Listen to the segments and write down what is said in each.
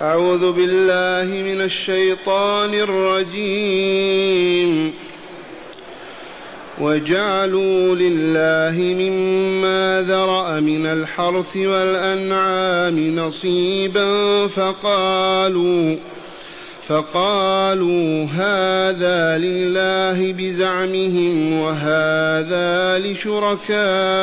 أعوذ بالله من الشيطان الرجيم. وجعلوا لله مما ذرأ من الحرث والأنعام نصيبا فقالوا فقالوا هذا لله بزعمهم وهذا لشركائنا.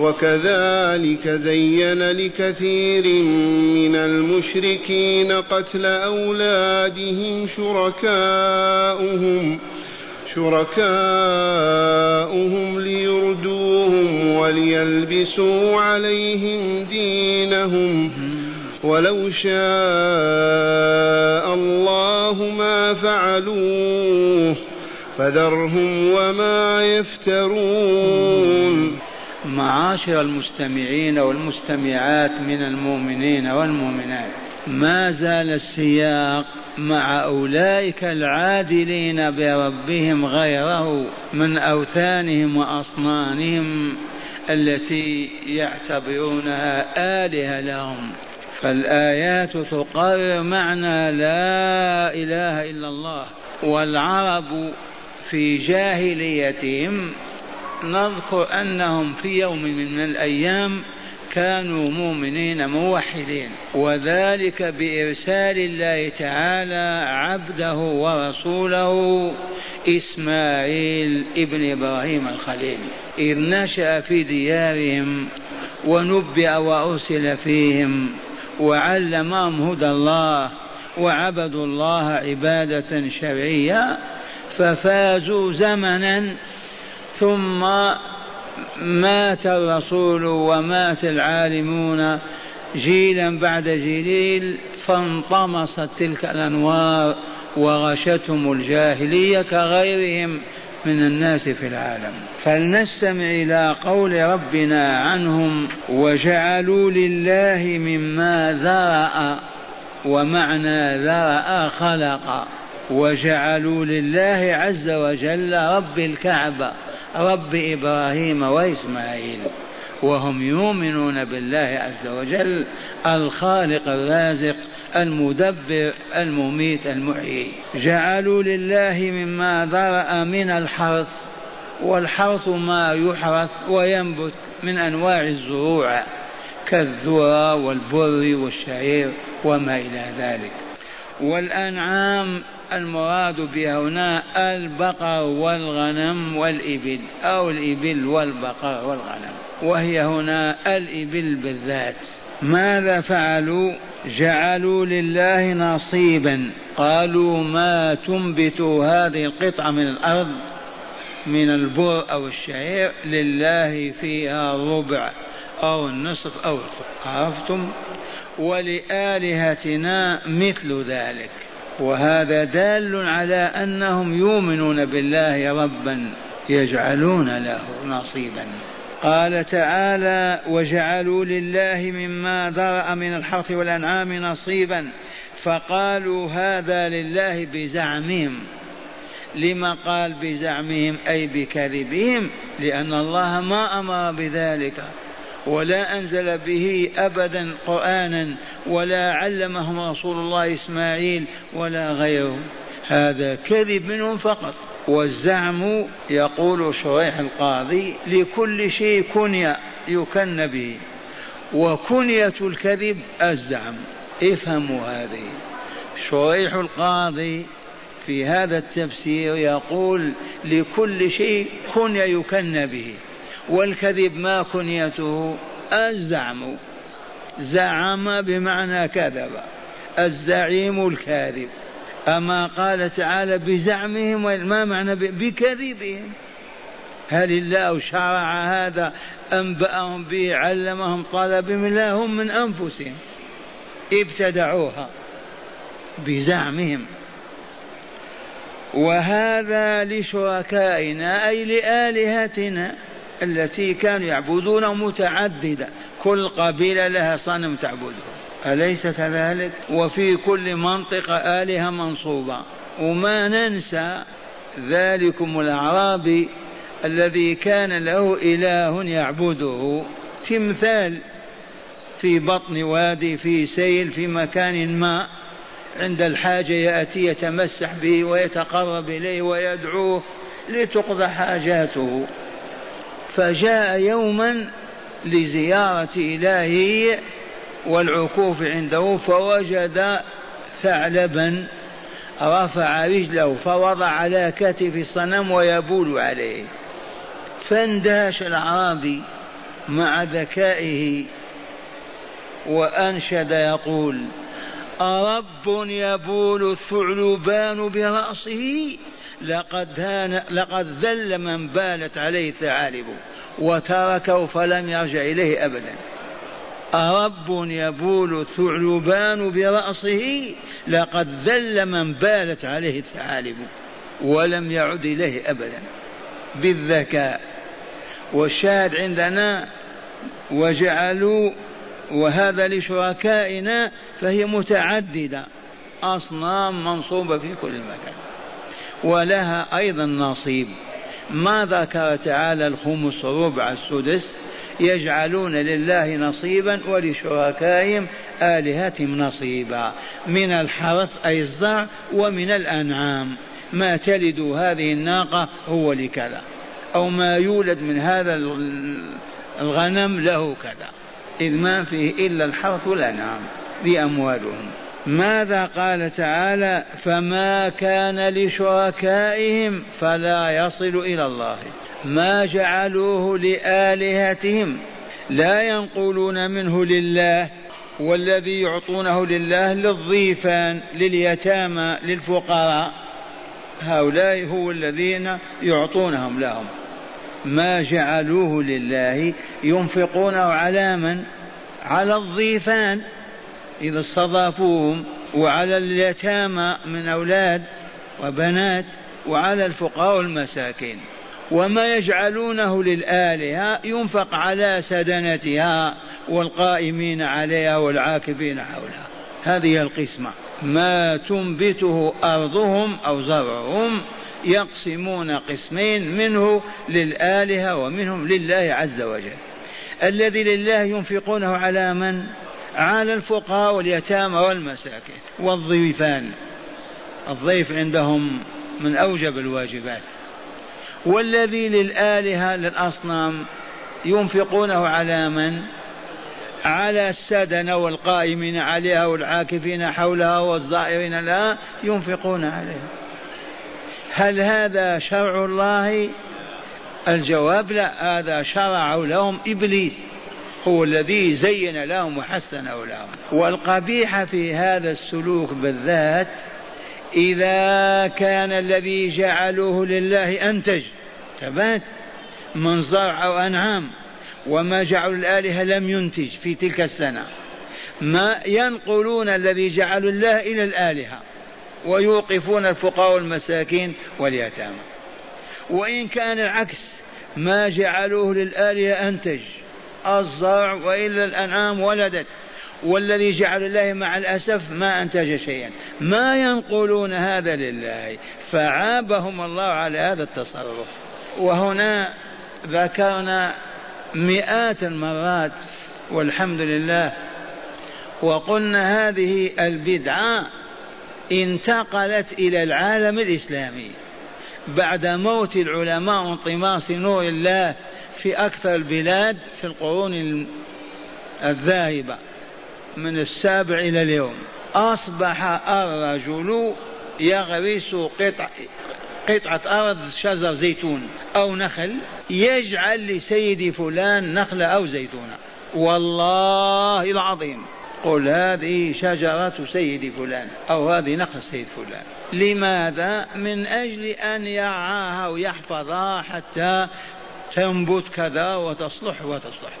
وكذلك زين لكثير من المشركين قتل أولادهم شركاؤهم شركاؤهم ليردوهم وليلبسوا عليهم دينهم ولو شاء الله ما فعلوه فذرهم وما يفترون معاشر المستمعين والمستمعات من المؤمنين والمؤمنات. ما زال السياق مع أولئك العادلين بربهم غيره من أوثانهم واصنامهم التي يعتبرونها آلهة لهم. فالآيات تقرر معنى لا إله إلا الله والعرب في جاهليتهم نذكر أنهم في يوم من الأيام كانوا مؤمنين موحدين وذلك بإرسال الله تعالى عبده ورسوله إسماعيل ابن إبراهيم الخليل. إذ نشأ في ديارهم ونبئ وأرسل فيهم وعلمهم هدى الله وعبدوا الله عبادة شرعية ففازوا زمنا ثم مات الرسول ومات العالمون جيلا بعد جيل فانطمست تلك الأنوار وغشتهم الجاهلية كغيرهم من الناس في العالم. فلنستمع إلى قول ربنا عنهم وجعلوا لله مما ذرأ ومعنى ذرأ خلق وجعلوا لله عز وجل رب الكعبة. رب إبراهيم وإسماعيل. وهم يؤمنون بالله عز وجل الخالق الرازق المدبر المميت المحيي. جعلوا لله مما ذرأ من الحرث والحرث ما يحرث وينبت من أنواع الزروع كالذرة والبر والشعير وما إلى ذلك. والأنعام المراد بها هنا البقر والغنم والإبل أو الإبل والبقر والغنم. وهي هنا الإبل بالذات. ماذا فعلوا؟ جعلوا لله نصيبا. قالوا ما تنبت هذه القطعة من الأرض من البر أو الشعير لله فيها الربع أو النصف أو الثلث عرفتم ولآلهتنا مثل ذلك. وهذا دال على أنهم يؤمنون بالله ربا يجعلون له نصيبا. قال تعالى وجعلوا لله مما ذرأ من الحرث والأنعام نصيبا. فقالوا هذا لله بزعمهم. لما قال بزعمهم؟ أي بكذبهم؟ لأن الله ما أمر بذلك. ولا أنزل به أبدا قرآنا ولا علمهم رسول الله إسماعيل ولا غيره. هذا كذب منهم فقط. والزعم يقول شريح القاضي لكل شيء كنية يكن به. وكنية الكذب الزعم. افهموا هذه. شريح القاضي في هذا التفسير يقول لكل شيء كنية يكن به. والكذب ما كنيته الزعم. زعم بمعنى كذب الزعيم الكاذب. أما قال تعالى بزعمهم ما معنى بكذبهم؟ هل الله شرع هذا أنبأهم به علمهم طلبهم لا هم من أنفسهم؟ ابتدعوها بزعمهم. وهذا لشركائنا أي لآلهتنا. التي كانوا يعبدون متعددة. كل قبيلة لها صنم تعبده أليس كذلك؟ وفي كل منطقة آلهة منصوبة. وما ننسى ذلكم الأعرابي الذي كان له إله يعبده. تمثال في بطن وادي في سيل في مكان ما. عند الحاجة يأتي يتمسح به ويتقرب إليه ويدعوه لتقضى حاجاته. فجاء يوما لزيارة إلهه والعكوف عنده فوجد ثعلبا رفع رجله فوضع على كتف الصنم ويبول عليه. فاندهش الأعرابي مع ذكائه وأنشد يقول أرب يبول الثعلبان برأسه؟ لقد هان لقد ذل من بالت عليه ثعالب وتركه فلم يرجع إليه أبدا. أرب يبول الثعلبان برأسه لقد ذل من بالت عليه الثعالب ولم يعد إليه أبدا. بالذكاء. والشاهد عندنا وجعلوا وهذا لشركائنا فهي متعددة. أصنام منصوبة في كل مكان. ولها أيضا نصيب. ما ذكر تعالى الخمس ربع السدس؟ يجعلون لله نصيبا ولشركائهم آلهتهم نصيبا. من الحرث أي الزرع ومن الأنعام. ما تلد هذه الناقة هو لكذا. أو ما يولد من هذا الغنم له كذا. إذ ما فيه إلا الحرث والأنعام بأموالهم ماذا قال تعالى فما كان لشركائهم فلا يصل إلى الله. ما جعلوه لآلهتهم. لا ينقلون منه لله والذي يعطونه لله للضيفان لليتامى للفقراء. هؤلاء هو الذين يعطونهم لهم. ما جعلوه لله ينفقونه على من؟ على الضيفان. إذا استضافوهم وعلى اليتامى من أولاد وبنات وعلى الفقراء والمساكين. وما يجعلونه للآلهة ينفق على سدنتها والقائمين عليها والعاكفين حولها. هذه القسمة. ما تنبته أرضهم أو زرعهم يقسمون قسمين منه للآلهة ومنهم لله عز وجل. الذي لله ينفقونه على من؟ على الفقراء واليتامى والمساكين والضيفان. الضيف عندهم من أوجب الواجبات. والذي للآلهة للأصنام ينفقونه على من؟ على السدنة والقائمين عليها والعاكفين حولها والزائرين لها ينفقون عليها. هل هذا شرع الله؟ الجواب لا هذا شرع لهم إبليس. هو الذي زين لهم وحسنه لهم. والقبيح في هذا السلوك بالذات إذا كان الذي جعلوه لله أنتج. ثبات من زرع أو أنعام. وما جعلوا الآلهة لم ينتج في تلك السنة. ما ينقلون الذي جعلوا الله إلى الآلهة. ويوقفون الفقراء والمساكين واليتامى. وإن كان العكس ما جعلوه للآلهة أنتج. الزرع وإلا الأنعام ولدت. والذي جعل الله مع الأسف ما أنتج شيئا. ما ينقلون هذا لله. فعابهم الله على هذا التصرف. وهنا ذكرنا مئات المرات والحمد لله. وقلنا هذه البدعة انتقلت إلى العالم الإسلامي. بعد موت العلماء وانطماس نور الله في أكثر البلاد في القرون الذاهبة من السابع إلى اليوم. أصبح الرجل يغرس قطع قطعة أرض شجر زيتون أو نخل يجعل لسيد فلان نخلة أو زيتونة. والله العظيم قل هذه شجرة سيد فلان أو هذه نخل سيد فلان. لماذا؟ من أجل أن يرعاها ويحفظها حتى تنبت كذا وتصلح وتصلح.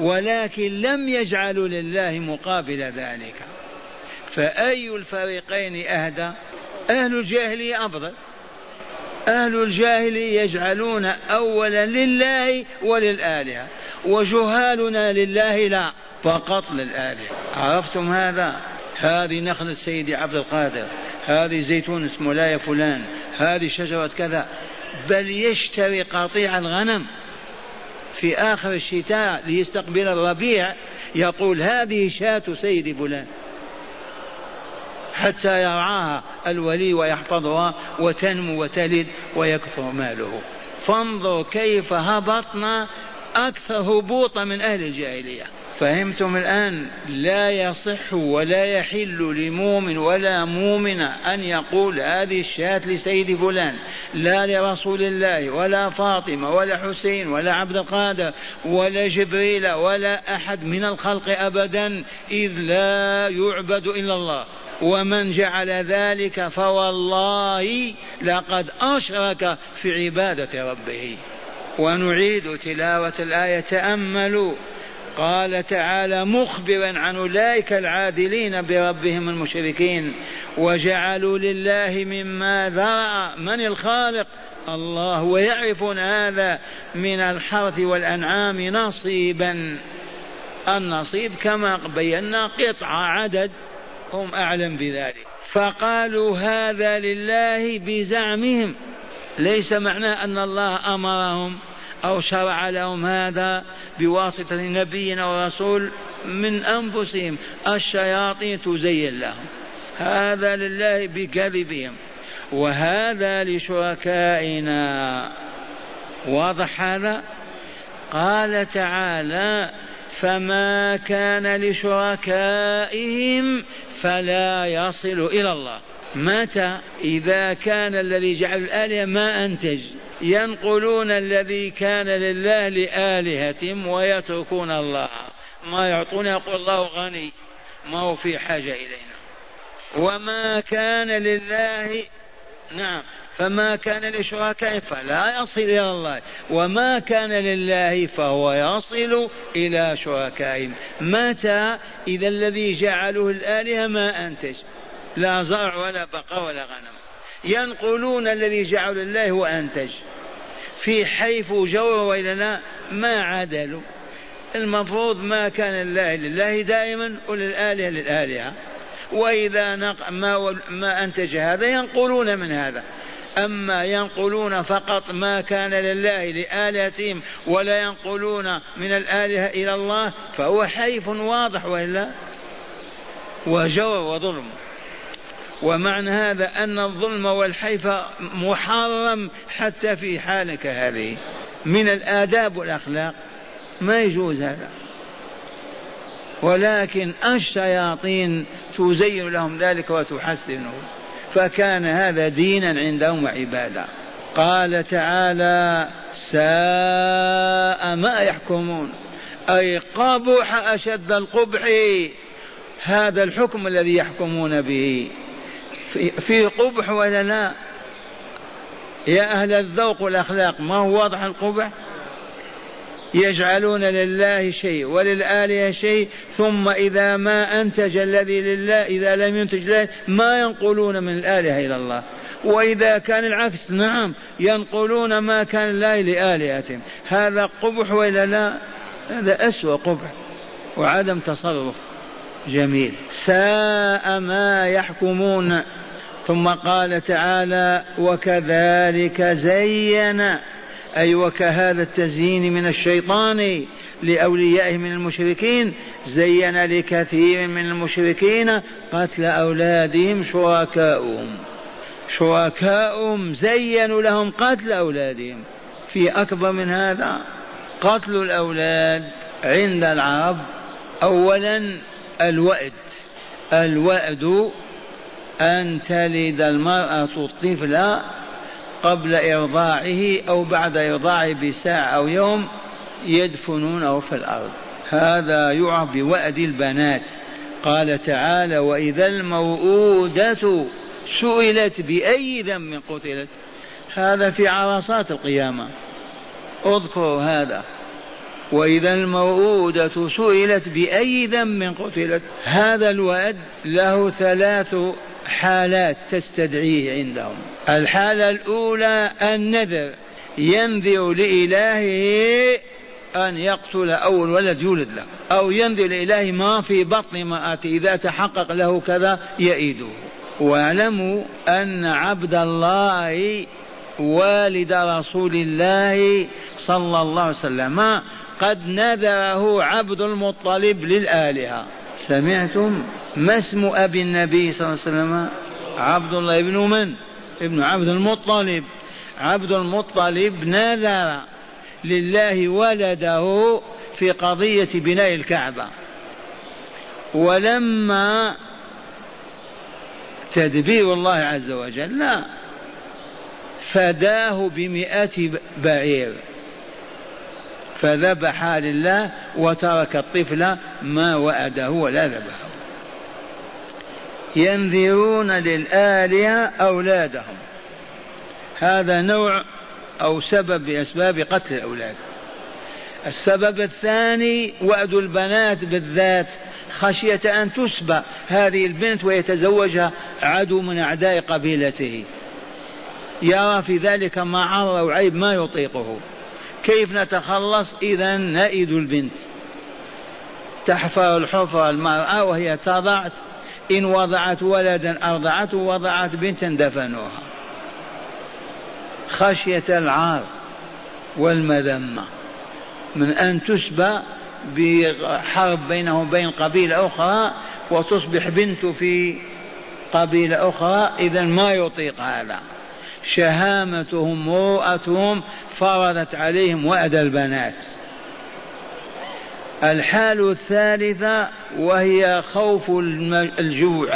ولكن لم يجعلوا لله مقابل ذلك. فأي الفريقين أهدى؟ أهل الجاهلية أفضل. أهل الجاهلية يجعلون أولا لله وللآلهة وجهالنا لله لا فقط للآلهة. عرفتم هذا؟ هذه نخلة سيدي عبد القادر هذه زيتون اسمه لا يا فلان هذه شجرة كذا. بل يشتري قطيع الغنم في آخر الشتاء ليستقبل الربيع يقول هذه شاة سيدي فلان حتى يرعاها الولي ويحفظها وتنمو وتلد ويكثر ماله. فانظر كيف هبطنا أكثر هبوطا من أهل الجاهلية. فهمتم الآن لا يصح ولا يحل لمؤمن ولا مؤمنة أن يقول هذه الشاة لسيد فلان لا لرسول الله ولا فاطمة ولا حسين ولا عبد القادر ولا جبريل ولا أحد من الخلق أبدا إذ لا يعبد إلا الله. ومن جعل ذلك فوالله لقد أشرك في عبادة ربه. ونعيد تلاوة الآية تأملوا. قال تعالى مخبرا عن أولئك العادلين بربهم المشركين وجعلوا لله مما ذرأ. من الخالق؟ الله. ويعرفون هذا من الحرث والأنعام نصيبا. النصيب كما بينا قطعه عدد. هم أعلم بذلك. فقالوا هذا لله بزعمهم. ليس معناه أن الله أمرهم. أو شرع لهم هذا بواسطة نبي ورسول من أنفسهم. الشياطين تزين لهم. هذا لله بكذبهم. وهذا لشركائنا. واضح هذا؟ قال تعالى فما كان لشركائهم فلا يصل إلى الله. متى إذا كان الذي جعل الآلهة ما أنتج؟ ينقلون الذي كان لله لآلهتهم ويتركون الله. ما يعطون يقول الله غني. ما هو في حاجة إلينا. وما كان لله نعم. فما كان لشركائه فلا يصل إلى الله. وما كان لله فهو يصل إلى شركائهم متى إذا الذي جعله الآلهة ما أنتج؟ لا زرع ولا بقر ولا غنم. ينقلون الذي جعل الله وأنتج. في حيث جور وإلى ما عدلوا المفروض ما كان لله لله دائما وللآلهة للآلهة. وإذا نق ما, ما أنتج هذا ينقلون من هذا. أما ينقلون فقط ما كان لله لآلهتهم ولا ينقلون من الآلهة إلى الله فهو حيف واضح وإلا؟ وجور وظلم. ومعنى هذا أن الظلم والحيف محرم حتى في حالك هذه. من الآداب والأخلاق. ما يجوز هذا. ولكن الشياطين تزين لهم ذلك وتحسنه. فكان هذا دينا عندهم وعباده قال تعالى ساء ما يحكمون. أي قبح أشد القبح. هذا الحكم الذي يحكمون به. في, في قبح ولا لا؟ يا أهل الذوق والأخلاق ما هو واضح القبح؟ يجعلون لله شيء وللآلهة شيء ثم إذا ما أنتج الذي لله إذا لم ينتج له ما ينقلون من الآلهة إلى الله. وإذا كان العكس نعم ينقلون ما كان الله لآلهتهم هذا قبح وإلا لا؟ هذا أسوأ قبح. وعدم تصرف. جميل. ساء ما يحكمون. ثم قال تعالى وكذلك زين. أي وكهذا التزيين من الشيطان لأوليائه من المشركين. زين لكثير من المشركين قتل أولادهم شركاؤهم. شركاؤهم زينوا لهم قتل أولادهم. في أكبر من هذا قتل الأولاد عند العرب. أولا الوأد. الوأد أن تلد المرأة الطفل قبل إرضاعه أو بعد إرضاعه بساعة أو يوم يدفنونه في الأرض. هذا يعرف بوأد البنات. قال تعالى وإذا الموءودة سئلت بأي ذنب قتلت. هذا في عرصات القيامة. اذكروا هذا. وإذا الموءودة سئلت بأي ذنب قتلت هذا الوعد له ثلاث حالات تستدعيه عندهم. الحالة الأولى النذر. ينذر لإلهه أن يقتل أول ولد يولد له أو ينذر لإله ما في بطن امرأته إذا تحقق له كذا يئيده. واعلموا أن عبد الله والد رسول الله صلى الله عليه وسلم قد نذره عبد المطلب للآلهة. سمعتم ما اسم أبي النبي صلى الله عليه وسلم؟ عبد الله بن من؟ ابن عبد المطلب. عبد المطلب نذر لله ولده في قضية بناء الكعبة. ولما تدبير الله عز وجل لا فداه بمئة بعير. فذبح لله وترك الطفل ما وأده ولا ذبحه. ينذرون للآلهة أولادهم. هذا نوع أو سبب بأسباب قتل الأولاد. السبب الثاني وأد البنات بالذات خشية أن تسبى هذه البنت ويتزوجها عدو من أعداء قبيلته. يرى في ذلك معر أو عيب ما يطيقه. كيف نتخلص؟ إذا نئد البنت. تحفر الحفرة المرأة وهي تضع إن وضعت ولدا أرضعته وضعت بنتا دفنوها. خشية العار والمذمة. من أن تسبى بحرب بينه وبين قبيلة أخرى وتصبح بنت في قبيلة أخرى إذا ما يطيق هذا. شهامتهم مروءتهم فرضت عليهم وأد البنات. الحال الثالثة وهي خوف الجوع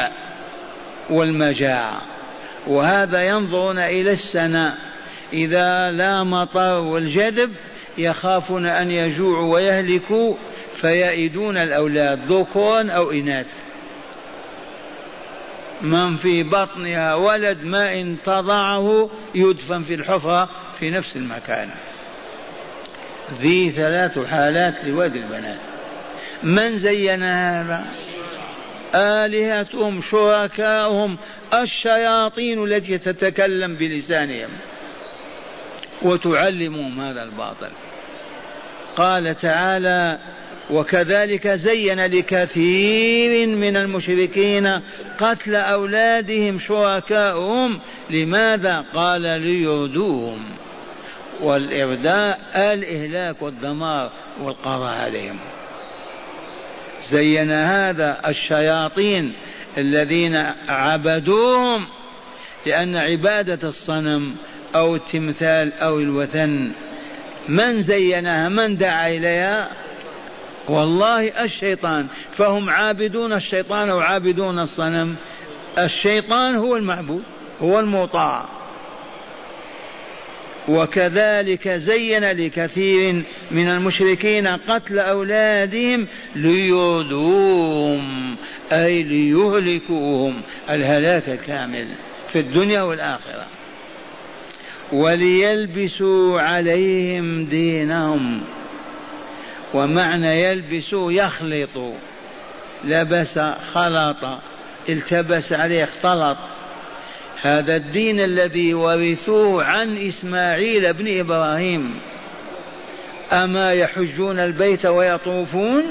والمجاعة وهذا ينظرون إلى السنة. إذا لا مطر والجدب يخافون أن يجوعوا ويهلكوا فيئدون الأولاد ذكورا أو إناث من في بطنها ولد ما إن تضعه يدفن في الحفرة في نفس المكان. ذي ثلاث حالات لواد البنات. من زين هذا؟ آلهتهم شركاؤهم الشياطين التي تتكلم بلسانهم. وتعلمهم هذا الباطل. قال تعالى وكذلك زين لكثير من المشركين قتل أولادهم شركاؤهم. لماذا؟ قال ليردوهم. والإرداء الإهلاك والدمار والقضاء عليهم زين هذا الشياطين الذين عبدوهم لأن عبادة الصنم أو التمثال أو الوثن. من زينها؟ من دعا إليها؟ والله الشيطان فهم عابدون الشيطان أو عابدون الصنم. الشيطان هو المعبود هو المطاع وكذلك زين لكثير من المشركين قتل أولادهم ليردوهم أي ليهلكوهم الهلاك الكامل في الدنيا والآخرة. وليلبسوا عليهم دينهم. ومعنى يلبسوا يخلطوا لبس خلط التبس عليه اختلط. هذا الدين الذي ورثوه عن إسماعيل بن إبراهيم. أما يحجون البيت ويطوفون؟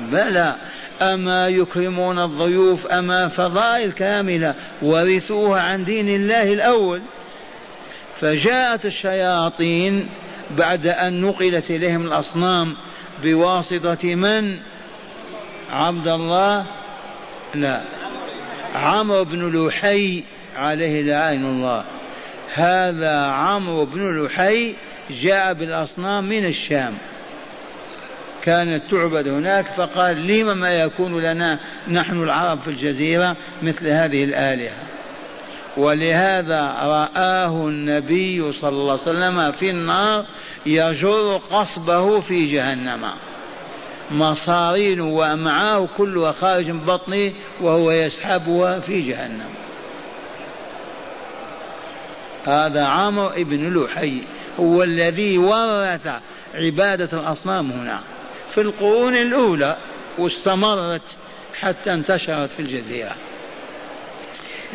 بلى. أما يكرمون الضيوف أما فضائل كاملة ورثوها عن دين الله الأول. فجاءت الشياطين بعد أن نقلت إليهم الأصنام بواسطة من؟ عبد الله؟ لا. عمرو بن لحي عليه لعين الله. هذا عمرو بن لحي جاء بالأصنام من الشام. كانت تعبد هناك فقال لم ما يكون لنا نحن العرب في الجزيرة مثل هذه الآلهة؟ ولهذا رآه النبي صلى الله عليه وسلم في النار يجر قصبه في جهنم. مصارين وأمعاه كلها خارج من بطنه وهو يسحبها في جهنم. هذا عمرو بن لحي هو الذي ورث عبادة الأصنام هنا في القرون الأولى واستمرت حتى انتشرت في الجزيرة.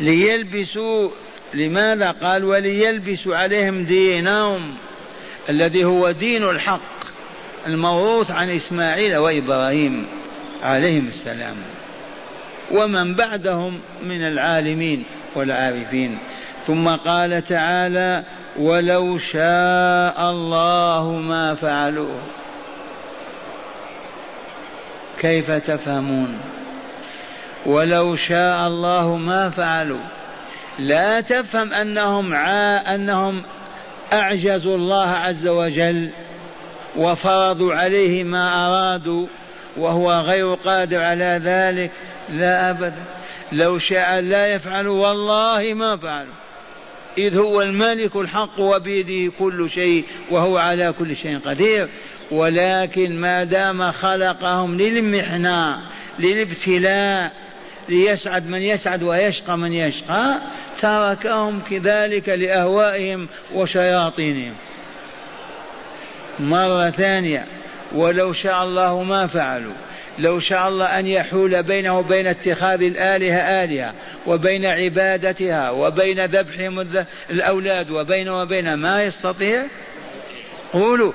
ليلبسوا لماذا قال وليلبسوا عليهم دينهم الذي هو دين الحق الموروث عن إسماعيل وإبراهيم عليهم السلام. ومن بعدهم من العالمين والعارفين. ثم قال تعالى ولو شاء الله ما فعلوه كيف تفهمون؟ ولو شاء الله ما فعلوا. لا تفهم أنهم عا أنهم أعجزوا الله عز وجل وفرضوا عليه ما أرادوا وهو غير قادر على ذلك. لا ابدا لو شاء لا يفعل والله ما فعلوا. إذ هو الملك الحق وبيده كل شيء وهو على كل شيء قدير. ولكن ما دام خلقهم للمحنة للابتلاء ليسعد من يسعد ويشقى من يشقى تركهم كذلك لأهوائهم وشياطينهم. مرة ثانية ولو شاء الله ما فعلوا. لو شاء الله أن يحول بينه وبين اتخاذ الآلهة آلهة وبين عبادتها وبين ذبحهم الأولاد وبين وبين ما يستطيع. قولوا.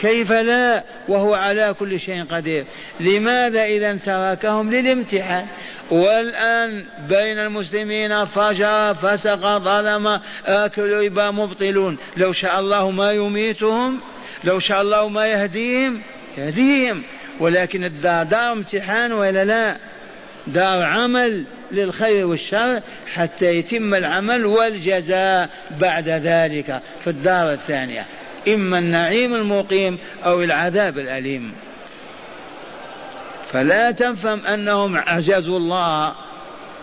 كيف لا؟ وهو على كل شيء قدير. لماذا إذا تركهم للامتحان؟ والآن بين المسلمين فجر فسق ظلم آكل ربا مبطلون. لو شاء الله ما يميتهم لو شاء الله ما يهديهم يهديهم. ولكن الدار دار امتحان ولا لا؟ دار عمل للخير والشر حتى يتم العمل والجزاء بعد ذلك. في الدار الثانية. إما النعيم المقيم أو العذاب الأليم. فلا تفهم أنهم عجزوا الله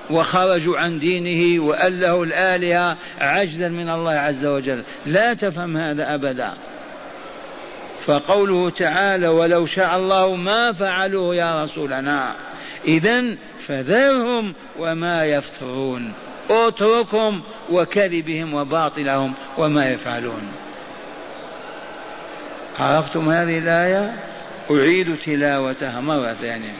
وخرجوا عن دينه وأله الآلهة عجزا من الله عز وجل. لا تفهم هذا أبدا. فقوله تعالى ولو شاء الله ما فعلوه يا رسولنا. إذا فذرهم وما يفترون. اتركهم وكذبهم وباطلهم وما يفعلون. عرفتم هذه الآية؟ أعيد تلاوتها مرة ثانية.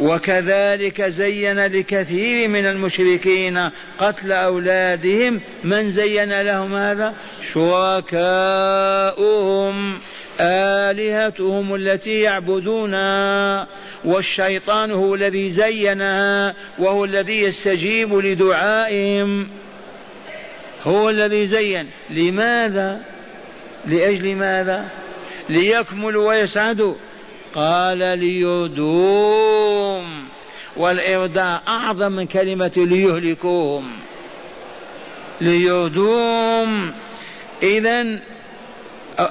وكذلك زين لكثير من المشركين قتل أولادهم. من زين لهم هذا؟ شركاؤهم آلهتهم التي يعبدونها والشيطان هو الذي زينها وهو الذي يستجيب لدعائهم. هو الذي زين. لماذا؟ لأجل ماذا؟ ليكملوا ويسعدوا قال ليردوهم والإرداء أعظم من كلمة ليهلكوهم. ليردوهم إذا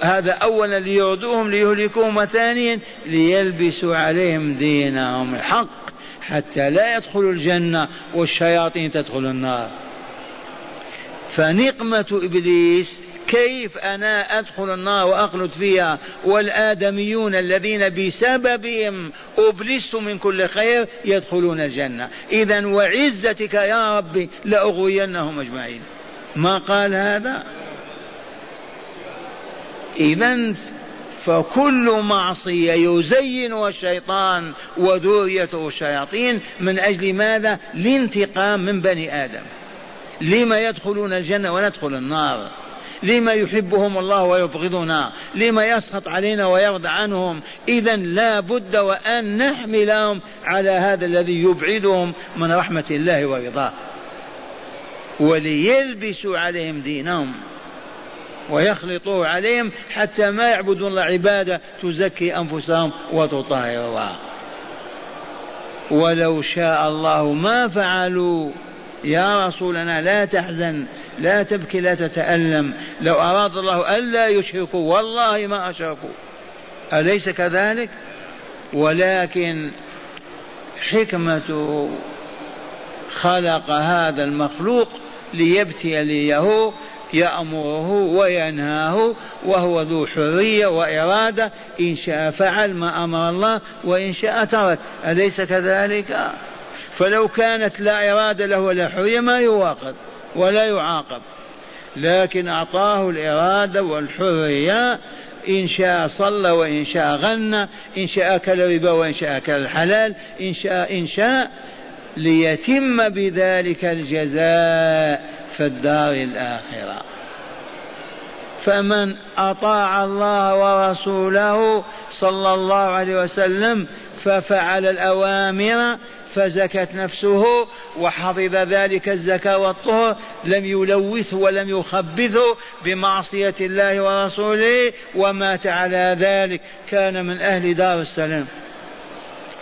هذا أولا ليردوهم ليهلكوهم وثانيا ليلبسوا عليهم دينهم الحق حتى لا يدخلوا الجنة والشياطين تدخل النار. فنقمة إبليس كيف أنا أدخل النار وأخلد فيها؟ والآدميون الذين بسببهم أبلست من كل خير يدخلون الجنة. إذا وعزتك يا ربي لأغوينهم أجمعين. ما قال هذا؟ إذا فكل معصية يزينها الشيطان وذريته الشياطين من أجل ماذا؟ لانتقام من بني آدم. لما يدخلون الجنة وندخل النار؟ لما يحبهم الله ويبغضنا لما يسخط علينا ويرضى عنهم. إذا لا بد وأن نحملهم على هذا الذي يبعدهم من رحمة الله ورضاه. وليلبسوا عليهم دينهم ويخلطوه عليهم حتى ما يعبدون الله عبادة تزكي أنفسهم وتطهر الله. ولو شاء الله ما فعلوا يا رسولنا لا تحزن. لا تبكي لا تتألم. لو أراد الله ألا يشركوا والله ما أشركوا. أليس كذلك؟ ولكن حكمة خلق هذا المخلوق ليبتي ليه يأمره وينهاه وهو ذو حرية وإرادة. إن شاء فعل ما أمر الله وإن شاء ترك. أليس كذلك؟ فلو كانت لا إرادة له ولا حرية ما يواقب ولا يعاقب. لكن أعطاه الإرادة والحرية إن شاء صلى وإن شاء غنى إن شاء أكل ربا وإن شاء أكل الحلال إن شاء إن شاء ليتم بذلك الجزاء في الدار الآخرة. فمن أطاع الله ورسوله صلى الله عليه وسلم ففعل الأوامر فزكت نفسه وحفظ ذلك الزكاة والطهر لم يلوثه ولم يخبثه بمعصية الله ورسوله ومات على ذلك. كان من أهل دار السلام.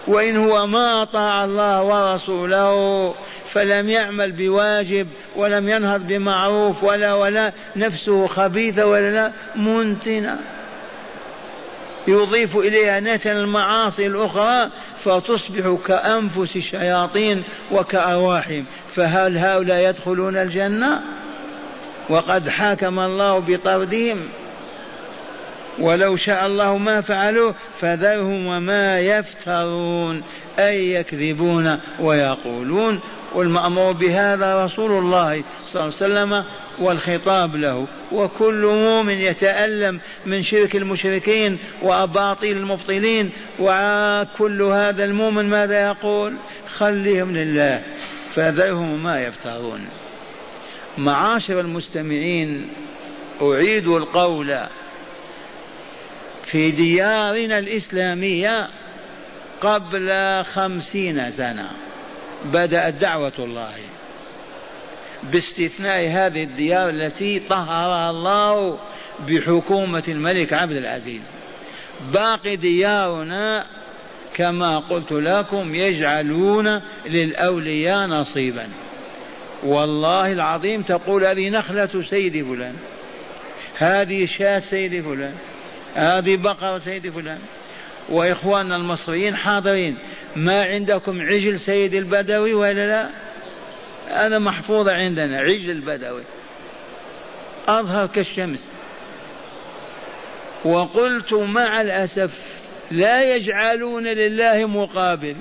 وإن هو ما أطاع الله ورسوله فلم يعمل بواجب ولم ينهض بمعروف ولا ولا نفسه خبيثة ولا لا منتنة. يضيف إليها نتن المعاصي الأخرى فتصبح كأنفس الشياطين وكأرواحهم فهل هؤلاء يدخلون الجنة؟ وقد حاكم الله بطردهم. ولو شاء الله ما فعلوا فذرهم وما يفترون أي يكذبون ويقولون. والمأمور بهذا رسول الله صلى الله عليه وسلم والخطاب له. وكل مؤمن يتألم من شرك المشركين وأباطيل المبطلين. وكل هذا المؤمن ماذا يقول؟ خليهم لله فذرهم ما يفترون. معاشر المستمعين أعيد القول في ديارنا الإسلامية قبل خمسين سنة بدأت دعوة الله. باستثناء هذه الديار التي طهرها الله بحكومة الملك عبد العزيز. باقي ديارنا كما قلت لكم يجعلون للأولياء نصيبا. والله العظيم تقول هذه نخلة سيد فلان هذه شاة سيد فلان هذه بقرة سيد فلان. وإخواننا المصريين حاضرين. ما عندكم عجل سيد البدوي ولا لا؟ هذا محفوظ عندنا عجل البدوي. أظهر كالشمس. وقلت مع الأسف لا يجعلون لله مقابل.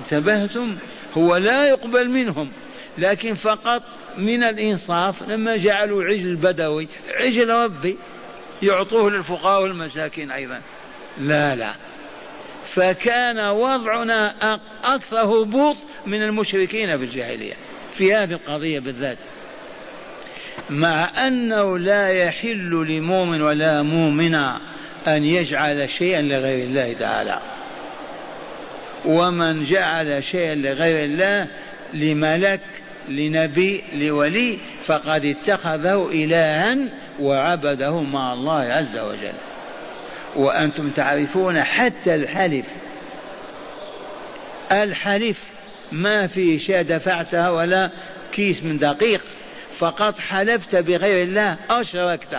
انتبهتم؟ هو لا يقبل منهم. لكن فقط من الإنصاف لما جعلوا عجل بدوي عجل ربي. يعطوه للفقراء والمساكين أيضا. لا لا. فكان وضعنا أكثر هبوط من المشركين في الجاهلية في هذه القضية بالذات. مع أنه لا يحل لمؤمن ولا مؤمنة أن يجعل شيئا لغير الله تعالى. ومن جعل شيئا لغير الله لملك لنبي لولي فقد اتخذه إلها وعبده مع الله عز وجل. وأنتم تعرفون حتى الحلف. الحلف ما في شيء دفعتها ولا كيس من دقيق. فقط حلفت بغير الله أشركت.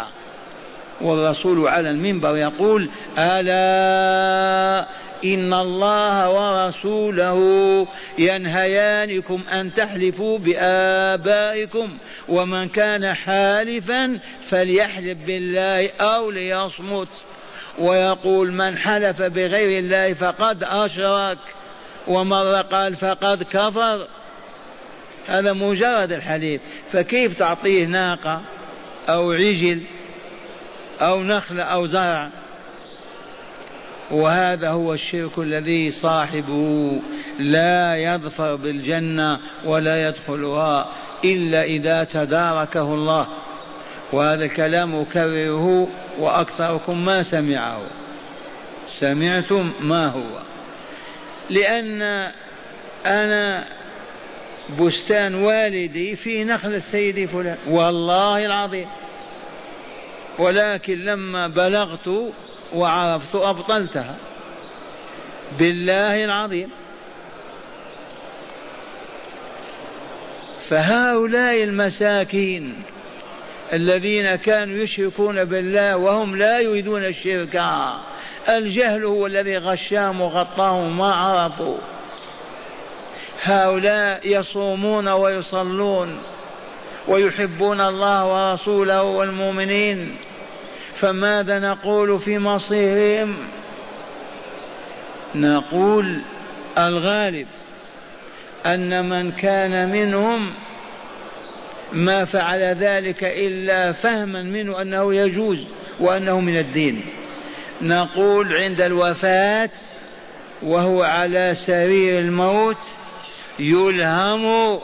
والرسول على المنبر يقول ألا إن الله ورسوله ينهيانكم أن تحلفوا بآبائكم ومن كان حالفا فليحلف بالله أو ليصمت. ويقول من حلف بغير الله فقد أشرك ومرة قال فقد كفر. هذا مجرد الحليف. فكيف تعطيه ناقة أو عجل أو نخلة أو زرع؟ وهذا هو الشرك الذي صاحبه لا يظفر بالجنة ولا يدخلها إلا إذا تداركه الله. وهذا الكلام أكرره وأكثركم ما سمعه. سمعتم ما هو. لأن أنا بستان والدي في نخل السيد فلان. والله العظيم. ولكن لما بلغت وعرفت أبطلتها. بالله العظيم. فهؤلاء المساكين الذين كانوا يشركون بالله وهم لا يريدون الشرك الجهل هو الذي غشاهم وغطاهم ما عرفوا. هؤلاء يصومون ويصلون ويحبون الله ورسوله والمؤمنين. فماذا نقول في مصيرهم؟ نقول الغالب أن من كان منهم ما فعل ذلك إلا فهما منه أنه يجوز وأنه من الدين. نقول عند الوفاة وهو على سرير الموت يلهم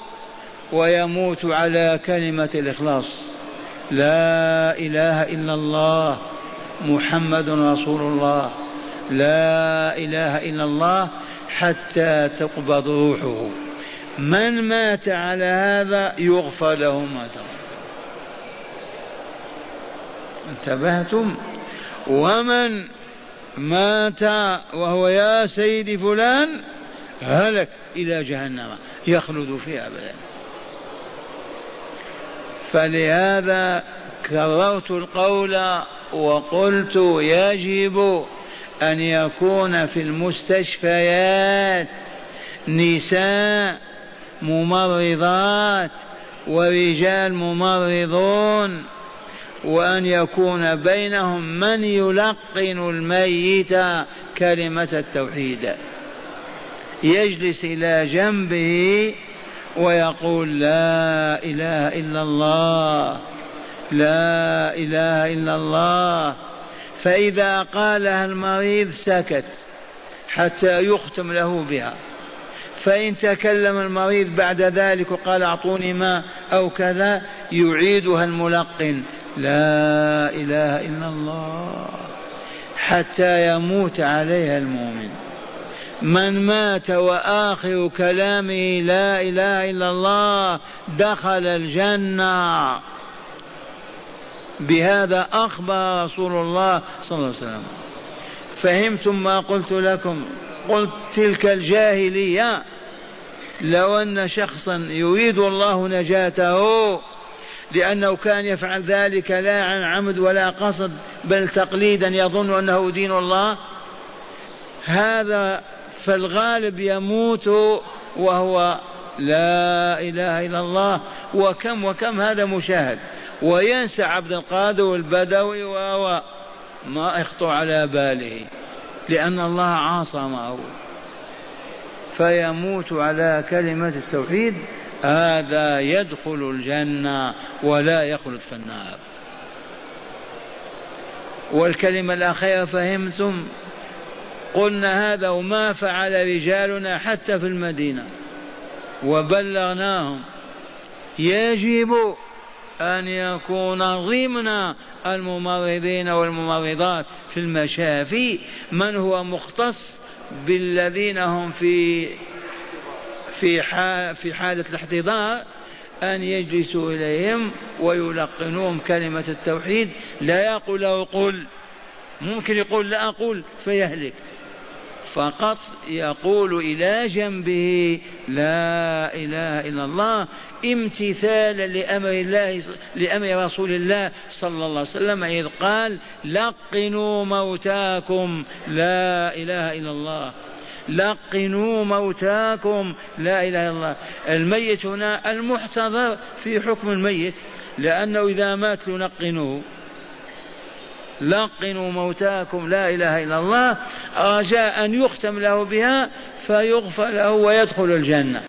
ويموت على كلمة الإخلاص. لا إله إلا الله محمد رسول الله. لا إله إلا الله حتى تقبض روحه. من مات على هذا يغفر له ما انتبهتم؟ ومن مات وهو يا سيدي فلان هلك إلى جهنم. يخلد فيها أبدا. فلهذا كررت القول وقلت يجب أن يكون في المستشفيات نساء ممرضات ورجال ممرضون وأن يكون بينهم من يلقن الميت كلمة التوحيد. يجلس إلى جنبه ويقول لا إله إلا الله لا إله إلا الله. فإذا قالها المريض سكت حتى يختم له بها. فإن تكلم المريض بعد ذلك وقال أعطوني ماء أو كذا يعيدها الملقن. لا إله إلا الله. حتى يموت عليها المؤمن. من مات وآخر كلامه لا إله إلا الله دخل الجنة. بهذا أخبر رسول الله صلى الله عليه وسلم. فهمتم ما قلت لكم؟ قلت تلك الجاهلية لو أن شخصا يريد الله نجاته لأنه كان يفعل ذلك لا عن عمد ولا قصد بل تقليدا يظن أنه دين الله. هذا فالغالب يموت وهو لا إله إلا الله. وكم وكم هذا مشاهد. وينسى عبد القادر والبدوي و ما يخطر على باله. لأن الله عاصمه فيموت على كلمة التوحيد. هذا يدخل الجنة ولا يخلد في النار. والكلمة الأخيرة فهمتم. قلنا هذا وما فعل رجالنا حتى في المدينة. وبلغناهم. يجب أن يكون ضمن الممرضين والممرضات في المشافي من هو مختص بالذين هم في في في حالة الاحتضار أن يجلسوا إليهم ويلقنوهم كلمة التوحيد. لا يقول له قل. ممكن يقول لا أقول فيهلك. فقط يقول إلى جنبه لا إله إلا الله امتثالا لأمر الله لأمر رسول الله صلى الله عليه وسلم إذ قال لقنوا موتاكم لا إله إلا الله لقنوا موتاكم لا إله إلا الله. الميت هنا المحتضر في حكم الميت لأنه إذا مات لنقنوه. لقنوا موتاكم لا إله إلا الله رجاء أن يختم له بها فيغفر له ويدخل الجنة.